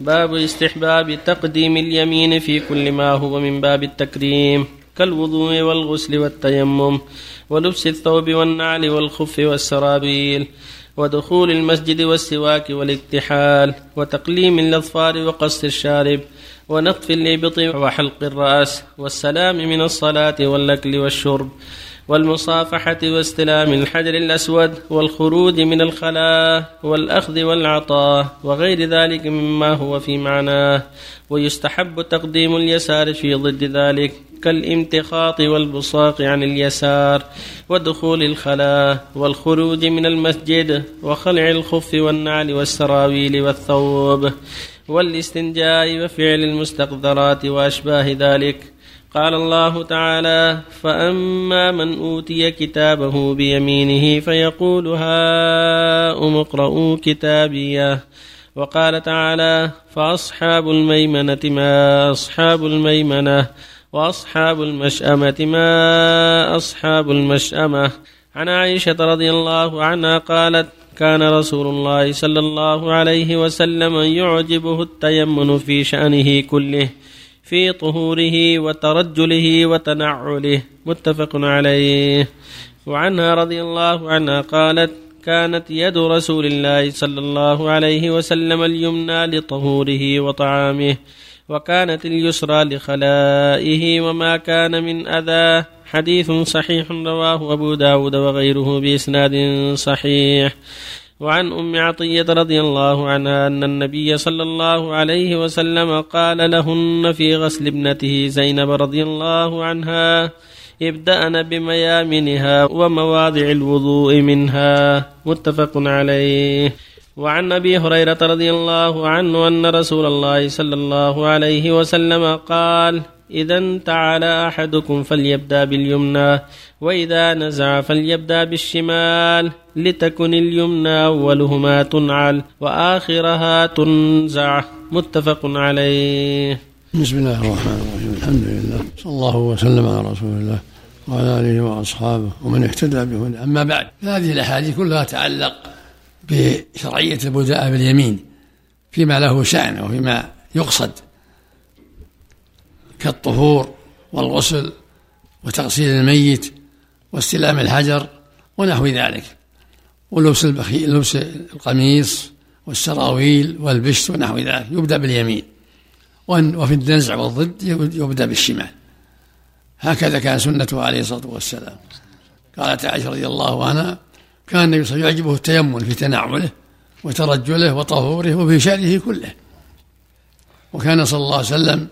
باب استحباب تقديم اليمين في كل ما هو من باب التكريم كالوضوء والغسل والتيمم ولبس الثوب والنعل والخف والسرابيل ودخول المسجد والسواك والاكتحال وتقليم الأظفار وقص الشارب ونطف الإبط وحلق الرأس والسلام من الصلاة والأكل والشرب. والمصافحة واستلام الحجر الأسود والخروج من الخلاء والأخذ والعطاء وغير ذلك مما هو في معناه. ويستحب تقديم اليسار في ضد ذلك كالامتخاط والبصاق عن اليسار ودخول الخلاء والخروج من المسجد وخلع الخف والنعل والسراويل والثوب والاستنجاء وفعل المستقذرات وأشباه ذلك. قال الله تعالى فاما من اوتي كتابه بيمينه فيقول هاؤم اقرءوا كتابيه. وقال تعالى فاصحاب الميمنه ما اصحاب الميمنه واصحاب المشامه ما اصحاب المشامه. عن عائشه رضي الله عنها قالت كان رسول الله صلى الله عليه وسلم يعجبه التيمن في شانه كله. في طهوره وترجله وتنعله. متفق عليه. وعنها رضي الله عنها قالت كانت يد رسول الله صلى الله عليه وسلم اليمنى لطهوره وطعامه وكانت اليسرى لخلائه وما كان من أذى. حديث صحيح رواه أبو داود وغيره بإسناد صحيح. وعن أم عطية رضي الله عنها أن النبي صلى الله عليه وسلم قال لهن في غسل ابنته زينب رضي الله عنها ابدأن بميامنها ومواضع الوضوء منها. متفق عليه. وعن أبي هريرة رضي الله عنه أن رسول الله صلى الله عليه وسلم قال إذا انتعل أحدكم فليبدأ باليمنى وإذا نزع فليبدأ بالشمال لتكن اليمنى أولهما تنعل وآخرها تنزع. متفق عليه. بسم الله الرحمن الرحيم الحمد لله صلى الله وسلم على رسول الله وعلى آله وأصحابه ومن اهتدى به أما بعد هذه الأحاديث كلها تعلق بشرعية البداء باليمين فيما له شأن وفيما يقصد. كالطهور والغسل وتغسيل الميت واستلام الحجر ونحو ذلك ولبس البخي لبس القميص والسراويل والبشت ونحو ذلك يبدأ باليمين وفي النزع والضد يبدأ بالشمال. هكذا كان سنته عليه الصلاة والسلام. قالت عائشة رضي الله عنها كان النبي صلى الله عليه وسلم يعجبه التيمم في تنعله وترجله وطهوره وفي شأنه كله. وكان صلى الله عليه وسلم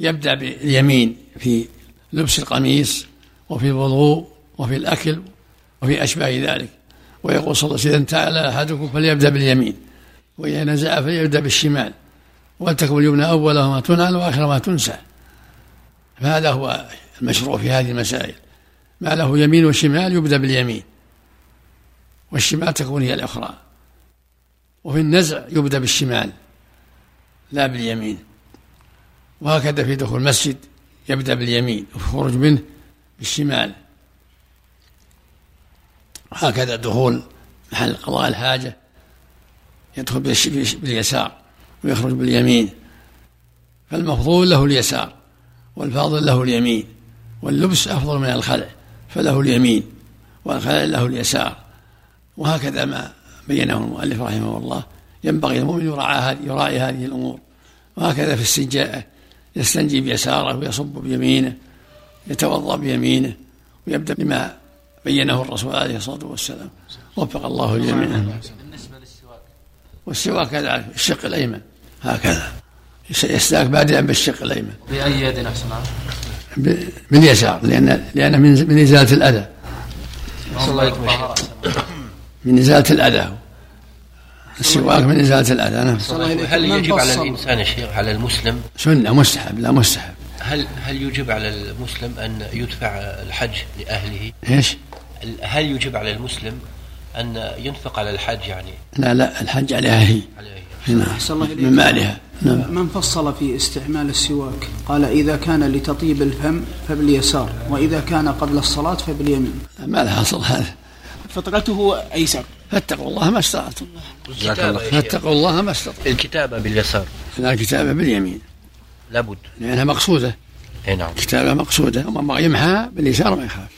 يبدأ باليمين في لبس القميص وفي الوضوء وفي الأكل وفي أشباه ذلك. ويقول صلى الله عليه وسلم تعالى أحدكم فليبدأ باليمين وإذا نزع فليبدأ بالشمال ولتكن اليمنى أول ما تنعل وآخر ما تنسى. فهذا هو المشروع في هذه المسائل. ما له يمين وشمال يبدأ باليمين والشمال تكون هي الأخرى وفي النزع يبدأ بالشمال لا باليمين. وهكذا في دخول المسجد يبدأ باليمين وفي الخروج منه بالشمال. هكذا دخول محل قضاء الحاجة يدخل باليسار ويخرج باليمين. فالمفضول له اليسار والفاضل له اليمين واللبس أفضل من الخلع فله اليمين والخلع له اليسار. وهكذا ما بينه المؤلف رحمه الله. ينبغي المؤمن يراعي هذه الأمور. وهكذا في استنجاءه يستنجي بيساره ويصب بيمينه يتوضأ بيمينه ويبدأ بما بينه الرسول عليه الصلاة والسلام. وفق الله الجميع بالنسبة للسواك. والسواك كذلك الشق الأيمن. هكذا. يستاك بادئا بالشق الأيمن. بأي يد احسن باليسار لأن لأن من من إزالة الأذى. من إزالة الأذى السواك من إزالة الأذى نعم. هل يجب على الإنسان يا شيخ على المسلم؟ سنة مستحب لا مستحب. هل هل يجب على المسلم أن يدفع الحج لأهله؟ إيش؟ هل يجب على المسلم أن ينفق على الحج يعني؟ لا لا الحج على أهله. نعم. من مالها. نعم. من فصل في استعمال السواك؟ قال إذا كان لتطيب الفم فباليسار وإذا كان قبل الصلاة فباليمين. ما لها أصل هذا. فطرته أيسر. فاتقوا الله ما استطعتم. الكتابة يا شيخ. فاتقوا الله ما استطعتم. الكتابة باليسار. لا الكتابة باليمين. لابد. لأنها مقصودة. إي نعم. كتابة مقصودة. ومن يمحى باليسار ما يخاف.